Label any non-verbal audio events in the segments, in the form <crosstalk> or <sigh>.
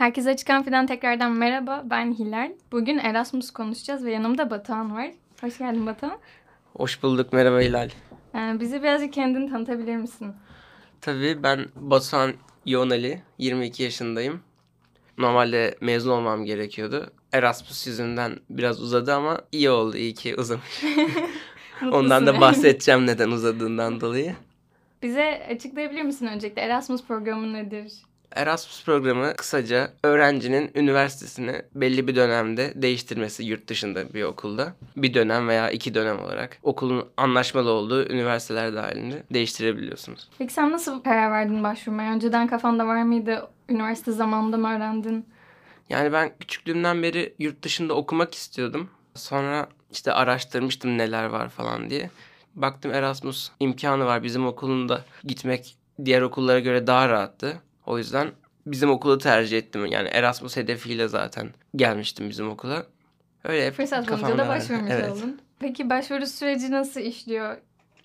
Herkese Çıkan Fidan tekrardan merhaba. Ben Hilal. Bugün Erasmus konuşacağız ve yanımda Batuhan var. Hoş geldin Batuhan. Hoş bulduk. Merhaba Hilal. Ee, bizi birazcık kendini tanıtabilir misin? Tabii ben Batuhan Yoğun 22 yaşındayım. Normalde mezun olmam gerekiyordu. Erasmus yüzünden biraz uzadı ama iyi oldu. iyi ki uzamış. <laughs> <laughs> Ondan da bahsedeceğim neden uzadığından dolayı. Bize açıklayabilir misin öncelikle Erasmus programı nedir? Erasmus programı kısaca öğrencinin üniversitesini belli bir dönemde değiştirmesi yurt dışında bir okulda. Bir dönem veya iki dönem olarak okulun anlaşmalı olduğu üniversiteler dahilinde değiştirebiliyorsunuz. Peki sen nasıl karar verdin başvurmaya? Önceden kafanda var mıydı? Üniversite zamanında mı öğrendin? Yani ben küçüklüğümden beri yurt dışında okumak istiyordum. Sonra işte araştırmıştım neler var falan diye. Baktım Erasmus imkanı var bizim okulunda gitmek diğer okullara göre daha rahattı. O yüzden bizim okulu tercih ettim. Yani Erasmus hedefiyle zaten gelmiştim bizim okula. Öyle hep Fırsat bulunca da başvurmuş evet. oldun. Peki başvuru süreci nasıl işliyor?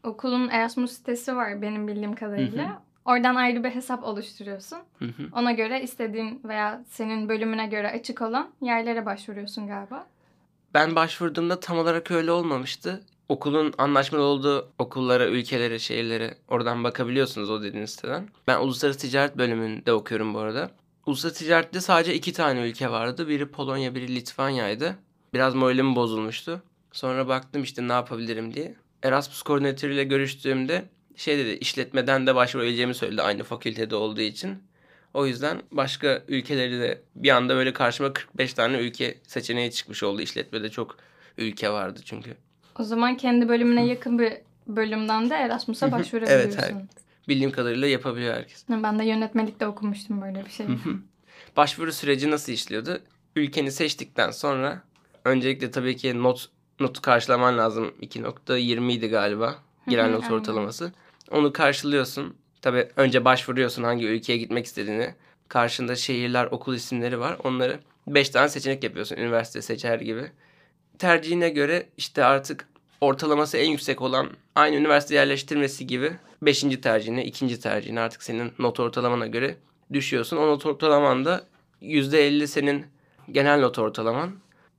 Okulun Erasmus sitesi var benim bildiğim kadarıyla. Hı hı. Oradan ayrı bir hesap oluşturuyorsun. Hı hı. Ona göre istediğin veya senin bölümüne göre açık olan yerlere başvuruyorsun galiba. Ben başvurduğumda tam olarak öyle olmamıştı okulun anlaşmalı olduğu okullara, ülkelere, şehirlere oradan bakabiliyorsunuz o dediğiniz siteden. Ben uluslararası ticaret bölümünde okuyorum bu arada. Uluslararası ticarette sadece iki tane ülke vardı. Biri Polonya, biri Litvanya'ydı. Biraz moralim bozulmuştu. Sonra baktım işte ne yapabilirim diye. Erasmus koordinatörüyle görüştüğümde şey dedi işletmeden de başvurabileceğimi söyledi aynı fakültede olduğu için. O yüzden başka ülkeleri de bir anda böyle karşıma 45 tane ülke seçeneği çıkmış oldu. İşletmede çok ülke vardı çünkü. O zaman kendi bölümüne yakın bir bölümden de Erasmus'a başvurabiliyorsun. evet, evet. Bildiğim kadarıyla yapabiliyor herkes. Ben de yönetmelikte okumuştum böyle bir şey. Başvuru süreci nasıl işliyordu? Ülkeni seçtikten sonra öncelikle tabii ki not notu karşılaman lazım. 2.20 idi galiba giren not ortalaması. Onu karşılıyorsun. Tabii önce başvuruyorsun hangi ülkeye gitmek istediğini. Karşında şehirler, okul isimleri var. Onları 5 tane seçenek yapıyorsun. Üniversite seçer gibi tercihine göre işte artık ortalaması en yüksek olan aynı üniversite yerleştirmesi gibi beşinci tercihine, ikinci tercihine artık senin not ortalamana göre düşüyorsun. O not ortalaman da %50 senin genel not ortalaman.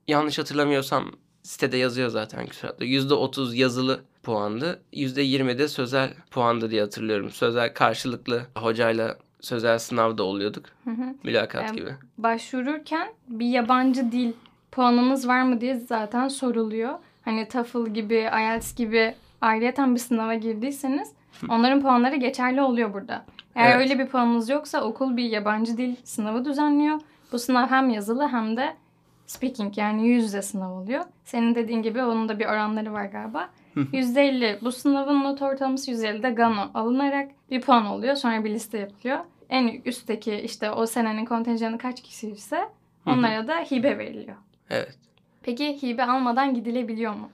Yanlış hatırlamıyorsam sitede yazıyor zaten küsuratlı. %30 yazılı puandı. %20 de sözel puandı diye hatırlıyorum. Sözel karşılıklı hocayla sözel sınavda oluyorduk. Hı hı. Mülakat yani gibi. Başvururken bir yabancı dil puanınız var mı diye zaten soruluyor. Hani TOEFL gibi, IELTS gibi ayrıyeten bir sınava girdiyseniz onların puanları geçerli oluyor burada. Eğer evet. öyle bir puanınız yoksa okul bir yabancı dil sınavı düzenliyor. Bu sınav hem yazılı hem de speaking yani yüz yüze sınav oluyor. Senin dediğin gibi onun da bir oranları var galiba. %50 bu sınavın not ortalaması 150'de GANO alınarak bir puan oluyor. Sonra bir liste yapılıyor. En üstteki işte o senenin kontenjanı kaç kişi ise onlara da hibe veriliyor. Evet. Peki hibe almadan gidilebiliyor mu?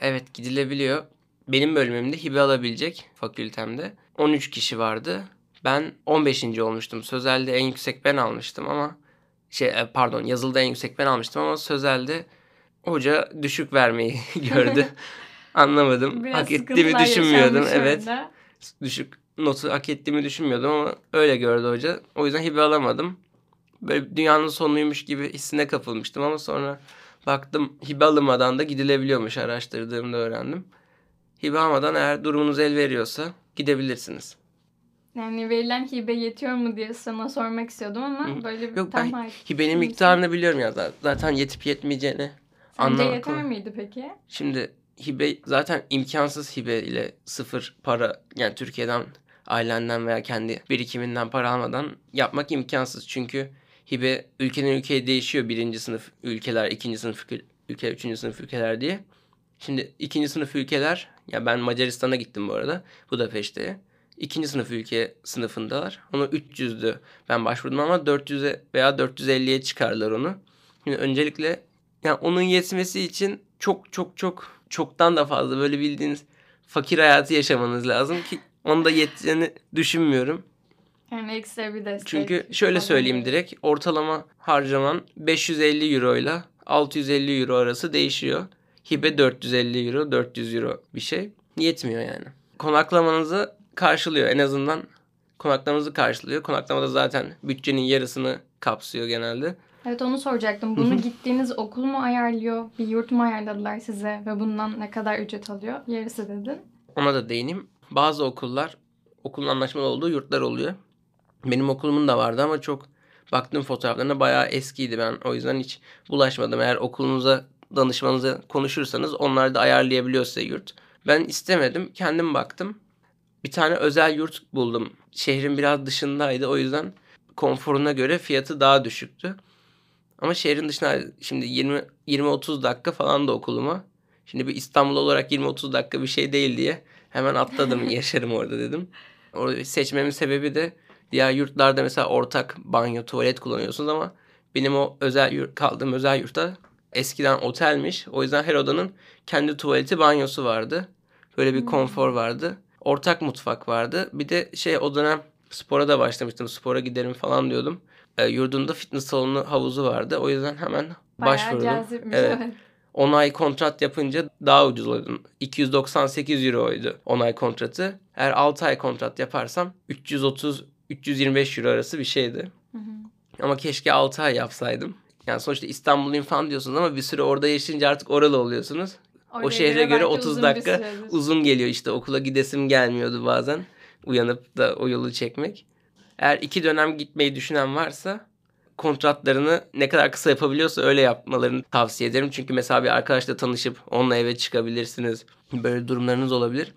Evet gidilebiliyor. Benim bölümümde hibe alabilecek fakültemde 13 kişi vardı. Ben 15. olmuştum. Sözelde en yüksek ben almıştım ama şey e, pardon yazılıda en yüksek ben almıştım ama sözelde hoca düşük vermeyi <laughs> gördü. <laughs> Anlamadım. Biraz hak ettiğimi düşünmüyordum. Evet. Orada. Düşük notu hak ettiğimi düşünmüyordum ama öyle gördü hoca. O yüzden hibe alamadım böyle dünyanın sonuymuş gibi hissine kapılmıştım ama sonra baktım hibe alınmadan da gidilebiliyormuş araştırdığımda öğrendim. Hibe almadan eğer durumunuz el veriyorsa gidebilirsiniz. Yani verilen hibe yetiyor mu diye sana sormak istiyordum ama Hı. böyle bir Yok, tam ben hibenin miktarını biliyorum ya zaten yetip yetmeyeceğini Sence yeter miydi peki? Şimdi hibe zaten imkansız hibe ile sıfır para yani Türkiye'den ailenden veya kendi birikiminden para almadan yapmak imkansız. Çünkü hibe ülkeden ülkeye değişiyor. Birinci sınıf ülkeler, ikinci sınıf ülkeler, üçüncü sınıf ülkeler diye. Şimdi ikinci sınıf ülkeler, ya ben Macaristan'a gittim bu arada, Budapeşte'ye. İkinci sınıf ülke sınıfındalar. Onu 300'dü ben başvurdum ama 400'e veya 450'ye çıkarlar onu. Şimdi öncelikle yani onun yetmesi için çok çok çok çoktan da fazla böyle bildiğiniz fakir hayatı yaşamanız lazım ki onda yettiğini düşünmüyorum. Yani ekstra bir destek. Çünkü şöyle söyleyeyim direkt ortalama harcaman 550 euro ile 650 euro arası değişiyor. Hibe 450 euro 400 euro bir şey. Yetmiyor yani. Konaklamanızı karşılıyor en azından konaklamanızı karşılıyor. Konaklamada zaten bütçenin yarısını kapsıyor genelde. Evet onu soracaktım. Bunu gittiğiniz okul mu ayarlıyor? Bir yurt mu ayarladılar size? Ve bundan ne kadar ücret alıyor? Yarısı dedin. Ona da değineyim. Bazı okullar okulun anlaşmalı olduğu yurtlar oluyor. Benim okulumun da vardı ama çok baktım fotoğraflarına bayağı eskiydi ben. O yüzden hiç bulaşmadım. Eğer okulunuza danışmanıza konuşursanız onlar da ayarlayabiliyor size yurt. Ben istemedim. Kendim baktım. Bir tane özel yurt buldum. Şehrin biraz dışındaydı. O yüzden konforuna göre fiyatı daha düşüktü. Ama şehrin dışına şimdi 20 20-30 dakika falan da okuluma. Şimdi bir İstanbul olarak 20-30 dakika bir şey değil diye hemen atladım <laughs> yaşarım orada dedim. Orayı seçmemin sebebi de diğer yurtlarda mesela ortak banyo, tuvalet kullanıyorsunuz ama benim o özel yurt, kaldığım özel yurtta eskiden otelmiş. O yüzden her odanın kendi tuvaleti, banyosu vardı. Böyle bir konfor vardı. Ortak mutfak vardı. Bir de şey o dönem spora da başlamıştım. Spora giderim falan diyordum. E, yurdunda fitness salonu havuzu vardı. O yüzden hemen Bayağı başvurdum. cazipmiş. Evet. Evet. 10 ay kontrat yapınca daha ucuz oluyordu. 298 euroydu 10 ay kontratı. Eğer 6 ay kontrat yaparsam 330-325 euro arası bir şeydi. Hı hı. Ama keşke 6 ay yapsaydım. Yani sonuçta İstanbulluyum falan diyorsunuz ama bir süre orada yaşayınca artık oralı oluyorsunuz. Oraya şehre göre belki 30 uzun dakika. Uzun geliyor işte okula gidesim gelmiyordu bazen. Uyanıp da o yolu çekmek. Eğer iki dönem gitmeyi düşünen varsa kontratlarını ne kadar kısa yapabiliyorsa öyle yapmalarını tavsiye ederim. Çünkü mesela bir arkadaşla tanışıp onunla eve çıkabilirsiniz. Böyle durumlarınız olabilir.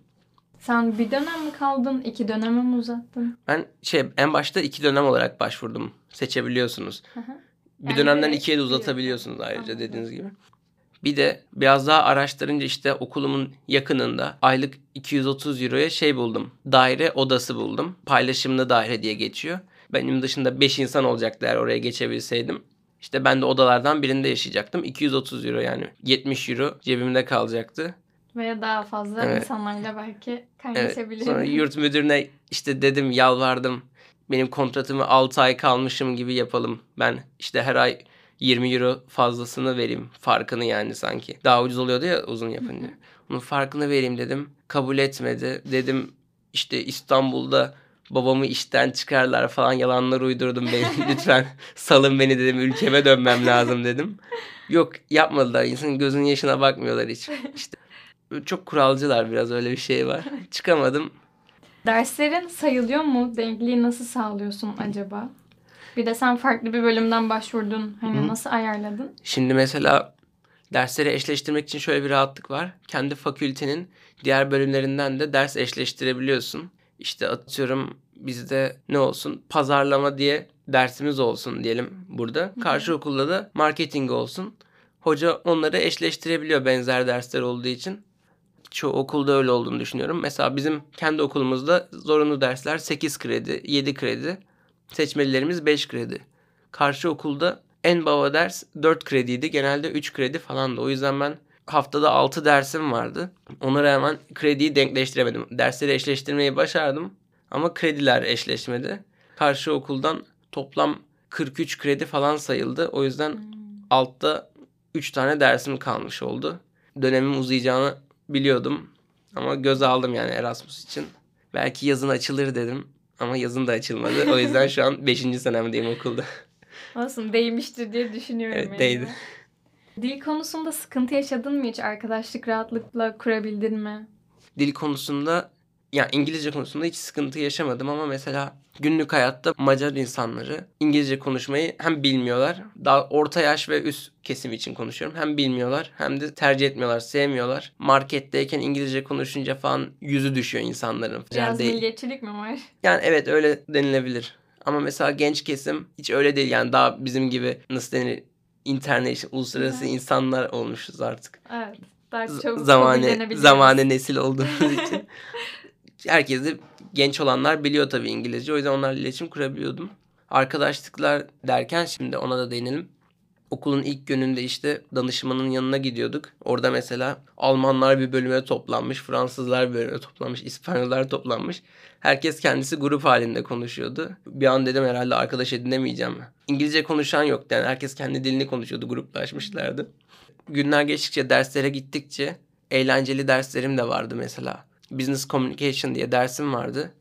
Sen bir dönem mi kaldın? iki döneme mi uzattın? Ben şey en başta iki dönem olarak başvurdum. Seçebiliyorsunuz. Hı hı. Bir Yani dönemden ikiye de biliyorsun. uzatabiliyorsunuz ayrıca Anladım. dediğiniz gibi. Bir de biraz daha araştırınca işte okulumun yakınında aylık 230 euroya şey buldum. Daire odası buldum. Paylaşımlı daire diye geçiyor. Benim dışında 5 insan olacaktı eğer oraya geçebilseydim. İşte ben de odalardan birinde yaşayacaktım. 230 euro yani 70 euro cebimde kalacaktı. Veya daha fazla Evet. insanlarla belki Evet. kaynaşabilirim. Sonra yurt müdürüne işte dedim yalvardım. Benim kontratımı 6 ay kalmışım gibi yapalım. Ben işte her ay 20 euro fazlasını vereyim. Farkını yani sanki. Daha ucuz oluyordu ya uzun yapınca. Onun farkını vereyim dedim. Kabul etmedi. Dedim işte İstanbul'da babamı işten çıkarlar falan yalanlar uydurdum beni. <laughs> Lütfen salın beni dedim. Ülkeme dönmem lazım dedim. Yok yapmadılar. İnsanın gözünün yaşına bakmıyorlar hiç. İşte çok kuralcılar biraz öyle bir şey var. Çıkamadım. Derslerin sayılıyor mu? Denkliği nasıl sağlıyorsun acaba? Bir de sen farklı bir bölümden başvurdun. Hani Hı. nasıl ayarladın? Şimdi mesela dersleri eşleştirmek için şöyle bir rahatlık var. Kendi fakültenin diğer bölümlerinden de ders eşleştirebiliyorsun. İşte atıyorum bizde ne olsun pazarlama diye dersimiz olsun diyelim burada. Karşı okulda da marketing olsun. Hoca onları eşleştirebiliyor benzer dersler olduğu için. Çoğu okulda öyle olduğunu düşünüyorum. Mesela bizim kendi okulumuzda zorunlu dersler 8 kredi, 7 kredi. Seçmelilerimiz 5 kredi. Karşı okulda en baba ders 4 krediydi. Genelde 3 kredi falandı. O yüzden ben haftada 6 dersim vardı. Ona rağmen krediyi denkleştiremedim. Dersleri eşleştirmeyi başardım. Ama krediler eşleşmedi. Karşı okuldan toplam 43 kredi falan sayıldı. O yüzden altta 3 tane dersim kalmış oldu. Dönemin uzayacağını biliyordum. Ama göze aldım yani Erasmus için. Belki yazın açılır dedim. Ama yazın da açılmadı. O yüzden şu an 5. senemdeyim okulda. <laughs> Olsun değmiştir diye düşünüyorum. Evet, yani. değdi. Dil konusunda sıkıntı yaşadın mı hiç? Arkadaşlık rahatlıkla kurabildin mi? Dil konusunda ya İngilizce konusunda hiç sıkıntı yaşamadım ama mesela günlük hayatta Macar insanları İngilizce konuşmayı hem bilmiyorlar. Daha orta yaş ve üst kesim için konuşuyorum. Hem bilmiyorlar hem de tercih etmiyorlar, sevmiyorlar. Marketteyken İngilizce konuşunca falan yüzü düşüyor insanların. Biraz değil. milliyetçilik mi var? Yani evet öyle denilebilir. Ama mesela genç kesim hiç öyle değil. Yani daha bizim gibi nasıl denir international, uluslararası hı. insanlar olmuşuz artık. Evet. Daha çabuk zamane, zamane nesil olduğumuz <laughs> için. Herkes de genç olanlar biliyor tabii İngilizce. O yüzden onlarla iletişim kurabiliyordum. Arkadaşlıklar derken şimdi ona da değinelim. Okulun ilk gününde işte danışmanın yanına gidiyorduk. Orada mesela Almanlar bir bölüme toplanmış, Fransızlar bir bölüme toplanmış, İspanyollar toplanmış. Herkes kendisi grup halinde konuşuyordu. Bir an dedim herhalde arkadaş edinemeyeceğim. İngilizce konuşan yoktu yani herkes kendi dilini konuşuyordu, gruplaşmışlardı. Günler geçtikçe, derslere gittikçe eğlenceli derslerim de vardı mesela. Business Communication diye dersim vardı.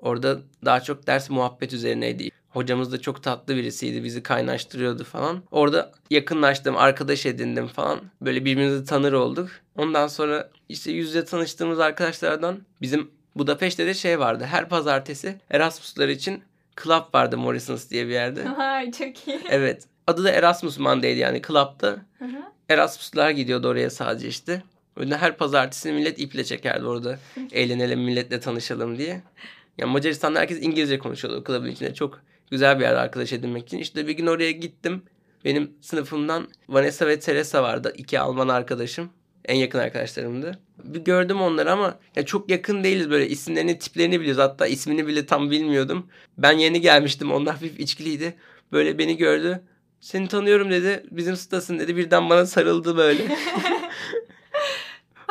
Orada daha çok ders muhabbet üzerineydi. Hocamız da çok tatlı birisiydi. Bizi kaynaştırıyordu falan. Orada yakınlaştım, arkadaş edindim falan. Böyle birbirimizi tanır olduk. Ondan sonra işte yüzde tanıştığımız arkadaşlardan bizim Budapeşte de şey vardı. Her pazartesi Erasmuslar için club vardı Morrison's diye bir yerde. <laughs> Vay çok iyi. Evet. Adı da Erasmus Monday'di yani club'da. Hı hı. Erasmuslar gidiyordu oraya sadece işte. Öyle her pazartesi millet iple çekerdi orada. Eğlenelim, milletle tanışalım diye. Yani Macaristan'da herkes İngilizce konuşuyordu o içinde. Çok güzel bir yer arkadaş edinmek için. İşte bir gün oraya gittim. Benim sınıfımdan Vanessa ve Teresa vardı. iki Alman arkadaşım. En yakın arkadaşlarımdı. Bir gördüm onları ama ya çok yakın değiliz böyle isimlerini tiplerini biliyoruz. Hatta ismini bile tam bilmiyordum. Ben yeni gelmiştim. Onlar hafif içkiliydi. Böyle beni gördü. Seni tanıyorum dedi. Bizim stasın dedi. Birden bana sarıldı böyle. <laughs>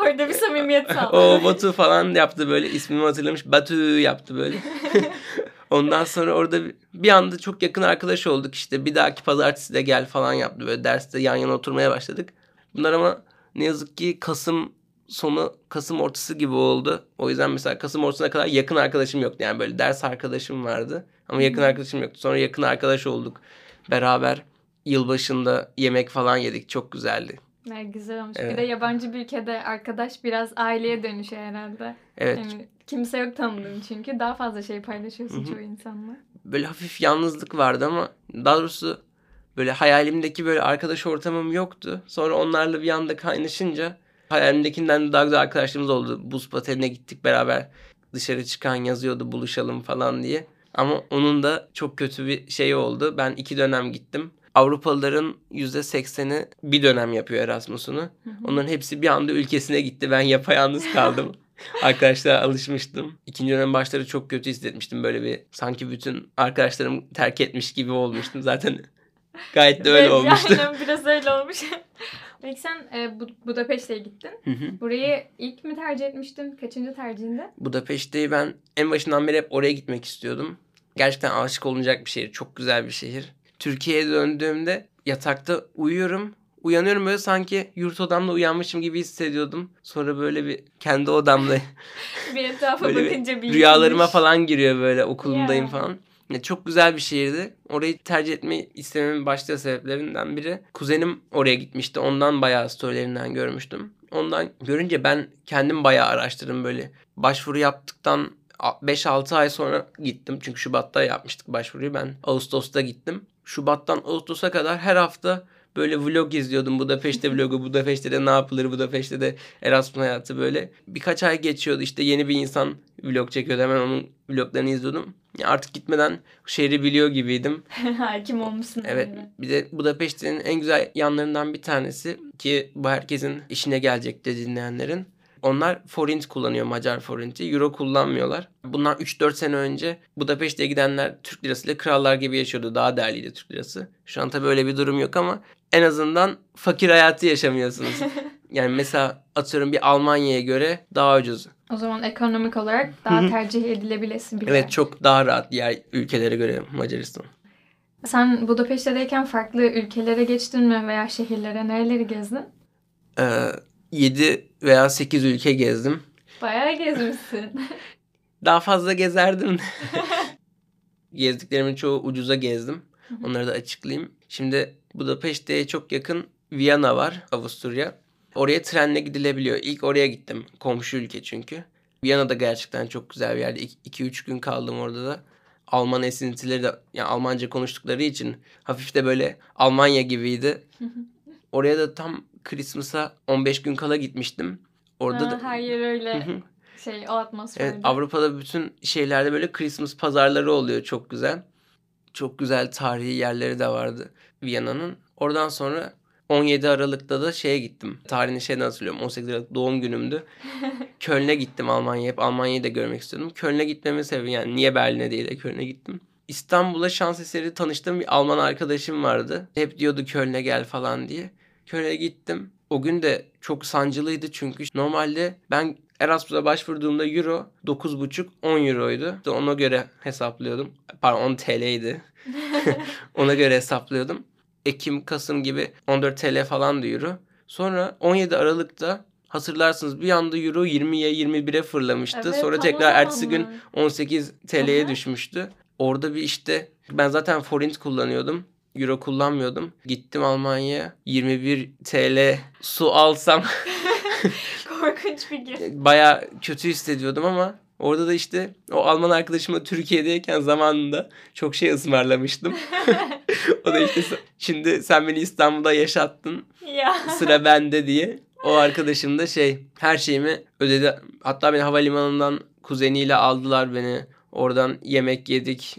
Orada bir samimiyet <laughs> sağladı. o Batu falan yaptı böyle. ismimi hatırlamış. Batu yaptı böyle. <laughs> Ondan sonra orada bir- anda çok yakın arkadaş olduk işte. Bir dahaki pazartesi de gel falan yaptı. Böyle derste yan yana oturmaya başladık. Bunlar ama ne yazık ki Kasım sonu Kasım ortası gibi oldu. O yüzden mesela Kasım ortasına kadar yakın arkadaşım yoktu. Yani böyle ders arkadaşım vardı. Ama yakın arkadaşım yoktu. Sonra yakın arkadaş olduk. Beraber yılbaşında yemek falan yedik. Çok güzeldi. Ne güzel olmuş. Evet. Bir de yabancı bir ülkede arkadaş biraz aileye dönüşüyor herhalde. Evet. Yani kimse yok tanıdığın çünkü daha fazla şey paylaşıyorsun Hı hı. çoğu insanla. böyle hafif yalnızlık vardı ama daha doğrusu böyle hayalimdeki böyle arkadaş ortamım yoktu. Sonra onlarla bir anda kaynaşınca hayalimdekinden de daha güzel arkadaşlarımız oldu. Buz patenine gittik beraber. Dışarı çıkan yazıyordu buluşalım falan diye. Ama onun da çok kötü bir şey oldu. Ben iki dönem gittim. Avrupalıların %80'i bir dönem yapıyor Erasmus'unu. Onların hepsi bir anda ülkesine gitti. Ben yapayalnız kaldım. <laughs> Arkadaşlar alışmıştım. İkinci dönem başları çok kötü hissetmiştim. Böyle bir sanki bütün arkadaşlarım terk etmiş gibi olmuştum. Zaten <laughs> gayet de öyle Evet, olmuştu. Aynen biraz öyle olmuş. <laughs> Peki sen e, Bu- Budapeşte'ye gittin. Hı hı. Burayı ilk mi tercih etmiştin? Kaçıncı tercihinde? Budapeşte'yi ben en başından beri hep oraya gitmek istiyordum. Gerçekten aşık olunacak bir şehir. Çok güzel bir şehir. Türkiye'ye döndüğümde yatakta uyuyorum. Uyanıyorum böyle sanki yurt odamda uyanmışım gibi hissediyordum. Sonra böyle bir kendi odamda <laughs> Bir etrafa bakınca bir rüyalarıma falan giriyor böyle okulumdayım Ya. falan. Ya çok güzel bir şehirdi. Orayı tercih etmeyi istememin başta sebeplerinden biri. Kuzenim oraya gitmişti. Ondan bayağı storylerinden görmüştüm. Ondan görünce ben kendim bayağı araştırdım böyle. Başvuru yaptıktan 5-6 ay sonra gittim. Çünkü Şubat'ta yapmıştık başvuruyu. Ben Ağustos'ta gittim. Şubat'tan Ağustos'a kadar her hafta böyle vlog izliyordum. Budapeşte <laughs> vlogu, Budapeşte'de ne yapılır, Budapeşte'de Erasmus hayatı böyle. Birkaç ay geçiyordu işte yeni bir insan vlog çekiyordu. Hemen onun vloglarını izliyordum. Artık gitmeden şehri biliyor gibiydim. <laughs> Hakim olmuşsun. Evet oraya. bir de Budapeşte'nin en güzel yanlarından bir tanesi ki bu herkesin işine gelecektir dinleyenlerin. Onlar forint kullanıyor Macar forinti. Euro kullanmıyorlar. Bundan 3-4 sene önce Budapeşte'ye gidenler Türk lirasıyla krallar gibi yaşıyordu. Daha değerliydi Türk lirası. Şu an tabii öyle bir durum yok ama en azından fakir hayatı yaşamıyorsunuz. <laughs> yani mesela atıyorum bir Almanya'ya göre daha ucuz. O zaman ekonomik olarak daha tercih edilebilesi bir yer. Evet çok daha rahat diğer ülkelere göre Macaristan. Sen Budapeşte'deyken farklı ülkelere geçtin mi veya şehirlere? Nereleri gezdin? Ee, 7 veya 8 ülke gezdim. Bayağı gezmişsin. <laughs> Daha fazla gezerdim. <laughs> <laughs> Gezdiklerimin çoğu ucuza gezdim. Onları da açıklayayım. Şimdi Budapeşte'ye çok yakın Viyana var, Avusturya. Oraya trenle gidilebiliyor. İlk oraya gittim. Komşu ülke çünkü. Viyana da gerçekten çok güzel bir yerde. 2-3 gün kaldım orada da. Alman esintileri de yani Almanca konuştukları için hafif de böyle Almanya gibiydi. Oraya da tam Christmas'a 15 gün kala gitmiştim. Orada Ha, da her yer öyle şey o atmosferde. Evet, Avrupa'da bütün şeylerde böyle Christmas pazarları oluyor çok güzel. Çok güzel tarihi yerleri de vardı Viyana'nın. Oradan sonra 17 Aralık'ta da şeye gittim. Tarihini şeyden hatırlıyorum. 18 Aralık doğum günümdü. <laughs> Köln'e gittim Almanya'ya. Hep Almanya'yı da görmek istiyordum. Köln'e gitmemin sebebi yani niye Berlin'e değil de Köln'e gittim. İstanbul'a şans eseri tanıştığım bir Alman arkadaşım vardı. Hep diyordu Köln'e gel falan diye. Köln'e gittim. O gün de çok sancılıydı çünkü normalde ben Erasmus'a başvurduğumda euro 9,5-10 euroydu. İşte ona göre hesaplıyordum. Pardon 10 TL'ydi. <laughs> <laughs> ona göre hesaplıyordum. Ekim, Kasım gibi 14 TL falan da euro. Sonra 17 Aralık'ta hatırlarsınız bir anda euro 20'ye 21'e fırlamıştı. Evet, Sonra tekrar ertesi gün zamanlar. 18 TL'ye düşmüştü. Orada bir işte Ben zaten forint kullanıyordum. Euro kullanmıyordum. Gittim Almanya'ya 21 TL su alsam <laughs> Korkunç bir gün. <laughs> baya kötü hissediyordum ama orada da işte o Alman arkadaşımla Türkiye'deyken zamanında çok şey ısmarlamıştım. <laughs> o da işte şimdi sen beni İstanbul'da yaşattın Ya. sıra bende diye. O arkadaşım da şey her şeyimi ödedi. Hatta beni havalimanından kuzeniyle aldılar beni. Oradan yemek yedik.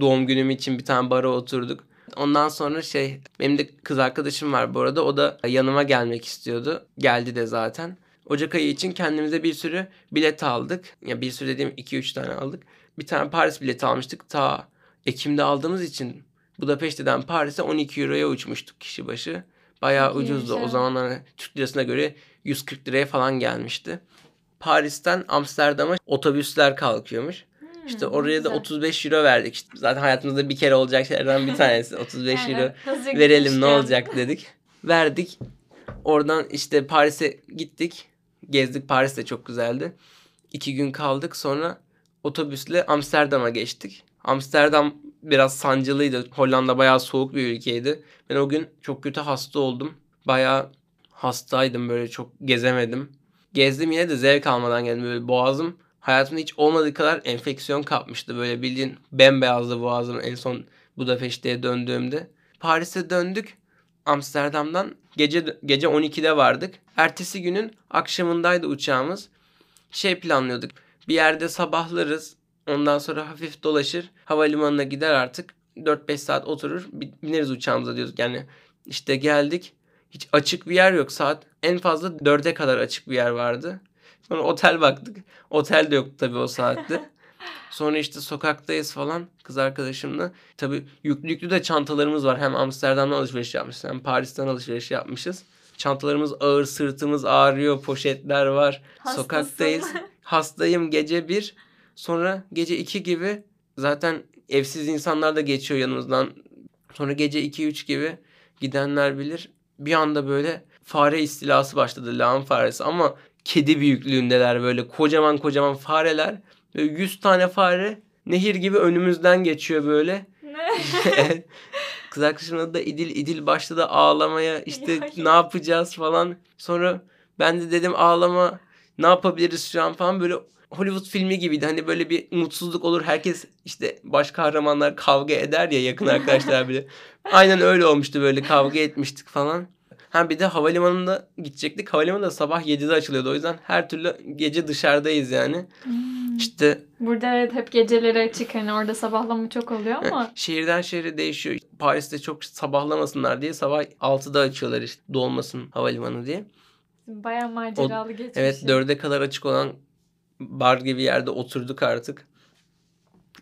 Doğum günüm için bir tane bara oturduk. Ondan sonra şey benim de kız arkadaşım var bu arada. O da yanıma gelmek istiyordu. Geldi de zaten. Ocak ayı için kendimize bir sürü bilet aldık. Ya bir sürü dediğim 2-3 tane aldık. Bir tane Paris bileti almıştık. Ta Ekim'de aldığımız için Budapeşte'den Paris'e 12 euroya uçmuştuk kişi başı. Bayağı ucuzdu. O zamanlar Türk lirasına göre 140 liraya falan gelmişti. Paris'ten Amsterdam'a otobüsler kalkıyormuş. İşte Hmm, oraya da güzel. 35 euro verdik. İşte zaten hayatımızda bir kere olacak şeylerden bir <laughs> tanesi. 35 Aynen. euro verelim ne olacak dedik. Verdik. Oradan işte Paris'e gittik. Gezdik. Paris de çok güzeldi. İki gün kaldık. Sonra otobüsle Amsterdam'a geçtik. Amsterdam biraz sancılıydı. Hollanda bayağı soğuk bir ülkeydi. Ben o gün çok kötü hasta oldum. Bayağı hastaydım böyle çok gezemedim. Gezdim yine de zevk almadan geldim. Böyle boğazım hayatımda hiç olmadığı kadar enfeksiyon kapmıştı. Böyle bildiğin bembeyazdı boğazım en son Budapeşte'ye döndüğümde. Paris'e döndük. Amsterdam'dan gece gece 12'de vardık. Ertesi günün akşamındaydı uçağımız. Şey planlıyorduk. Bir yerde sabahlarız. Ondan sonra hafif dolaşır. Havalimanına gider artık. 4-5 saat oturur. bi- Bineriz uçağımıza diyorduk. Yani işte geldik. Hiç açık bir yer yok. Saat en fazla 4'e kadar açık bir yer vardı. Sonra otel baktık. Otel de yoktu tabii o saatte. <laughs> Sonra işte sokaktayız falan kız arkadaşımla. Tabii yüklü yüklü de çantalarımız var. Hem Amsterdam'dan alışveriş yapmışız hem Paris'ten alışveriş yapmışız. Çantalarımız ağır, sırtımız ağrıyor, poşetler var. Hastasın. Sokaktayız. <laughs> Hastayım gece bir. Sonra gece iki gibi zaten evsiz insanlar da geçiyor yanımızdan. Sonra gece 2-3 gibi gidenler bilir. Bir anda böyle fare istilası başladı. Lağım faresi ama kedi büyüklüğündeler böyle kocaman kocaman fareler. Böyle 100 tane fare nehir gibi önümüzden geçiyor böyle. <laughs> Kız arkadaşımın adı da İdil. İdil başladı ağlamaya. İşte Ya. ne yapacağız falan. Sonra ben de dedim ağlama. Ne yapabiliriz şu an falan böyle Hollywood filmi gibiydi. Hani böyle bir mutsuzluk olur. Herkes işte baş kahramanlar kavga eder ya yakın arkadaşlar bile. <laughs> Aynen öyle olmuştu böyle kavga etmiştik falan. Ha bir de havalimanında gidecektik. Havalimanı da sabah 7'de açılıyordu. O yüzden her türlü gece dışarıdayız yani. Hmm. İşte Burada evet hep geceleri açık hani orada sabahlama çok oluyor ama Şehirden şehre değişiyor. Paris'te çok sabahlamasınlar diye sabah 6'da açıyorlar işte dolmasın havalimanı diye. bayağı maceralı geçmiş. Evet 4'e kadar açık olan bar gibi yerde oturduk artık.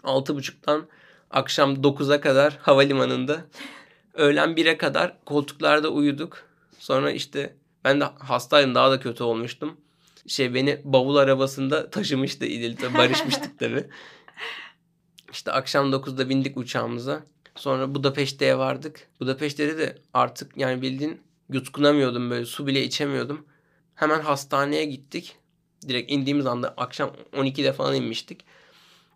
6.30'dan akşam 9'a kadar havalimanında. <laughs> Öğlen 1'e kadar koltuklarda uyuduk. Sonra işte ben de hastaydım daha da kötü olmuştum. Şey beni bavul arabasında taşımıştı İdil. Tabii Barışmıştık <laughs> tabii. İşte akşam 9'da bindik uçağımıza. Sonra Budapeşte'ye vardık. Budapeşte'de de artık yani bildiğin yutkunamıyordum böyle su bile içemiyordum. Hemen hastaneye gittik. Direkt indiğimiz anda akşam 12'de falan inmiştik.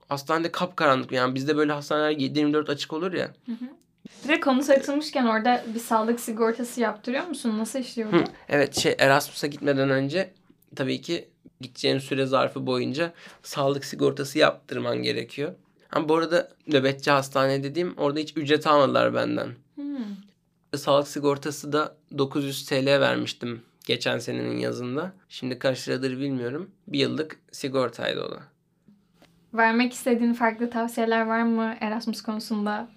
Hastanede kapkaranlık yani bizde böyle hastaneler 7-24 açık olur ya. Bir de konu açılmışken orada bir sağlık sigortası yaptırıyor musun? Nasıl işliyordu? Hı, evet şey Erasmus'a gitmeden önce tabii ki gideceğin süre zarfı boyunca sağlık sigortası yaptırman gerekiyor. Ama bu arada nöbetçi hastane dediğim orada hiç ücret almadılar benden. Hmm. Sağlık sigortası da 900 TL vermiştim geçen senenin yazında. Şimdi kaç liradır bilmiyorum. Bir yıllık sigortaydı o da. Vermek istediğin farklı tavsiyeler var mı Erasmus konusunda?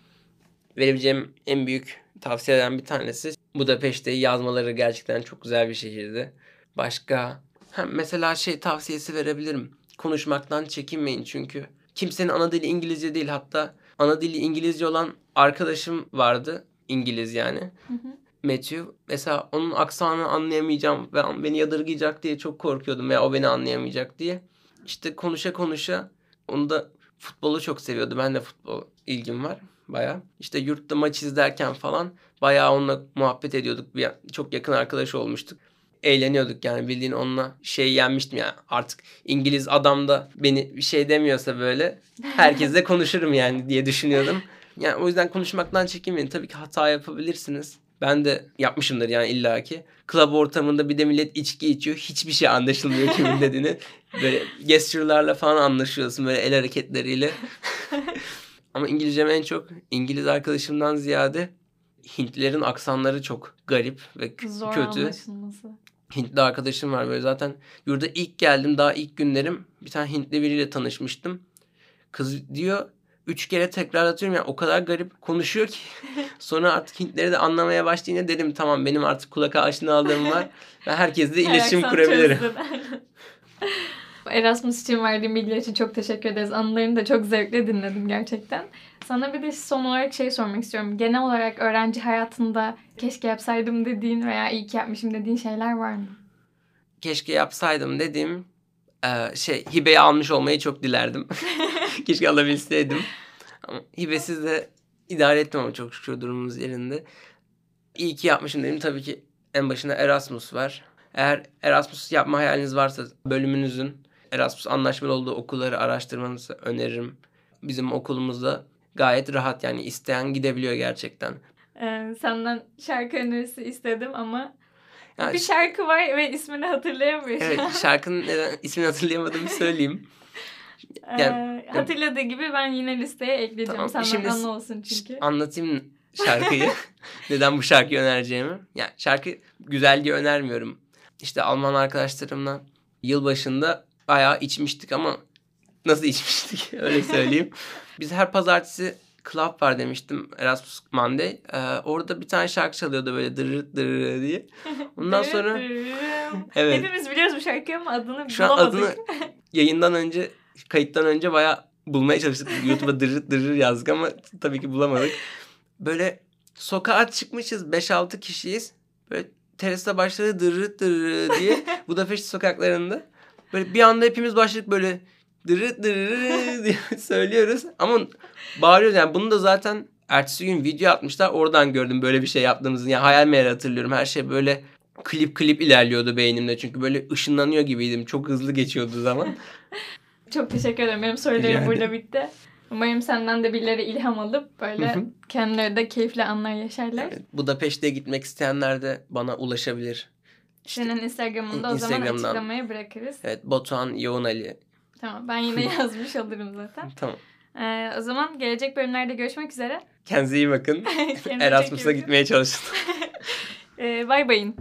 Verebileceğim en büyük tavsiyeden bir tanesi Budapeşte'yi yazmaları gerçekten çok güzel bir şehirdi. Başka ha, mesela şey tavsiyesi verebilirim. Konuşmaktan çekinmeyin çünkü kimsenin ana dili İngilizce değil hatta ana dili İngilizce olan arkadaşım vardı. İngiliz yani. Hı hı. Matthew. Mesela onun aksanını anlayamayacağım ve beni yadırgayacak diye çok korkuyordum veya o beni anlayamayacak diye. İşte konuşa konuşa onu da futbolu çok seviyordu. Ben de futbol ilgim var baya. İşte yurtta maç izlerken falan bayağı onunla muhabbet ediyorduk. Bir, çok yakın arkadaş olmuştuk. Eğleniyorduk yani bildiğin onunla şey yenmiştim yani artık İngiliz adam da beni bir şey demiyorsa böyle herkesle <laughs> konuşurum yani diye düşünüyordum. Yani o yüzden konuşmaktan çekinmeyin. Tabii ki hata yapabilirsiniz. Ben de yapmışımdır yani illaki. Club ortamında bir de millet içki içiyor. Hiçbir şey anlaşılmıyor kimin dediğini. <laughs> Böyle gesture'larla falan anlaşıyorsun böyle el hareketleriyle. <laughs> Ama İngilizcem en çok İngiliz arkadaşımdan ziyade Hintlilerin aksanları çok garip ve Zor kötü. anlaşılması. Hintli arkadaşım var böyle zaten yurda ilk geldim daha ilk günlerim bir tane Hintli biriyle tanışmıştım. Kız diyor üç kere tekrarlatıyorum yani o kadar garip konuşuyor ki. <laughs> Sonra artık Hintleri de anlamaya başlayınca dedim tamam benim artık kulak aşinalığım var. Ben herkesle iletişim kurabilirim. <laughs> Erasmus için verdiğin bilgiler için çok teşekkür ederiz. Anılarını da çok zevkle dinledim gerçekten. Sana bir de son olarak şey sormak istiyorum. Genel olarak öğrenci hayatında keşke yapsaydım dediğin veya iyi ki yapmışım dediğin şeyler var mı? Keşke yapsaydım dediğim e, şey hibeyi almış olmayı çok dilerdim. <laughs> Keşke alabilseydim. Ama hibesiz de idare ettim ama çok şükür durumumuz yerinde. İyi ki yapmışım dedim. Tabii ki en başında Erasmus var. Eğer Erasmus yapma hayaliniz varsa bölümünüzün Erasmus anlaşmalı olduğu okulları araştırmanızı öneririm. Bizim okulumuzda gayet rahat yani isteyen gidebiliyor gerçekten. Ee, senden şarkı önerisi istedim ama Yani bir şarkı var ve ismini hatırlayamıyorum. Evet <laughs> şarkının neden ismini hatırlayamadığımı söyleyeyim. Ee, yani- hatırladığı gibi ben yine listeye ekleyeceğim. Tamam, Senden şimdi anı olsun çünkü. Anlatayım şarkıyı. <laughs> Neden bu şarkıyı önereceğimi. Yani şarkı güzel diye önermiyorum. İşte Alman arkadaşlarımla yılbaşında bayağı içmiştik ama nasıl içmiştik <laughs> öyle söyleyeyim. Biz her pazartesi club var demiştim Erasmus Monday. Ee, orada bir tane şarkı çalıyordu böyle dırır dırır diye. Ondan sonra Evet. Hepimiz biliyoruz bu şarkıyı ama adını şu an bulamadık. adını <laughs> yayından önce kayıttan önce bayağı bulmaya çalıştık. YouTube'a dırır dırır yazdık ama tabii ki bulamadık. Böyle sokağa çıkmışız 5-6 kişiyiz. Böyle terasta başladı dırır dırır diye <laughs> Budapest sokaklarında. Böyle bir anda hepimiz başladık böyle dırır dırır <laughs> diye söylüyoruz. Ama bağırıyoruz yani bunu da zaten ertesi gün video atmışlar. Oradan gördüm böyle bir şey yaptığımızı. Yani hayal meyal hatırlıyorum. Her şey böyle klip klip ilerliyordu beynimde. Çünkü böyle ışınlanıyor gibiydim. Çok hızlı geçiyordu zaman. <laughs> Çok teşekkür ederim. Benim sorularım burada bitti. Umarım senden de birileri ilham alıp böyle kendileri de keyifli anlar yaşarlar. Evet, Budapeşte'ye gitmek isteyenler de bana ulaşabilir. İşte, Senin Instagram'ında o zaman açıklamaya bırakırız. evet Batuhan Yoğun Ali. Tamam ben yine <laughs> yazmış olurum zaten. Tamam. Ee, o zaman gelecek bölümlerde görüşmek üzere. Kendinize iyi bakın. <laughs> Erasmus'a gitmeye çalışın. <laughs> Ee, bay bayın.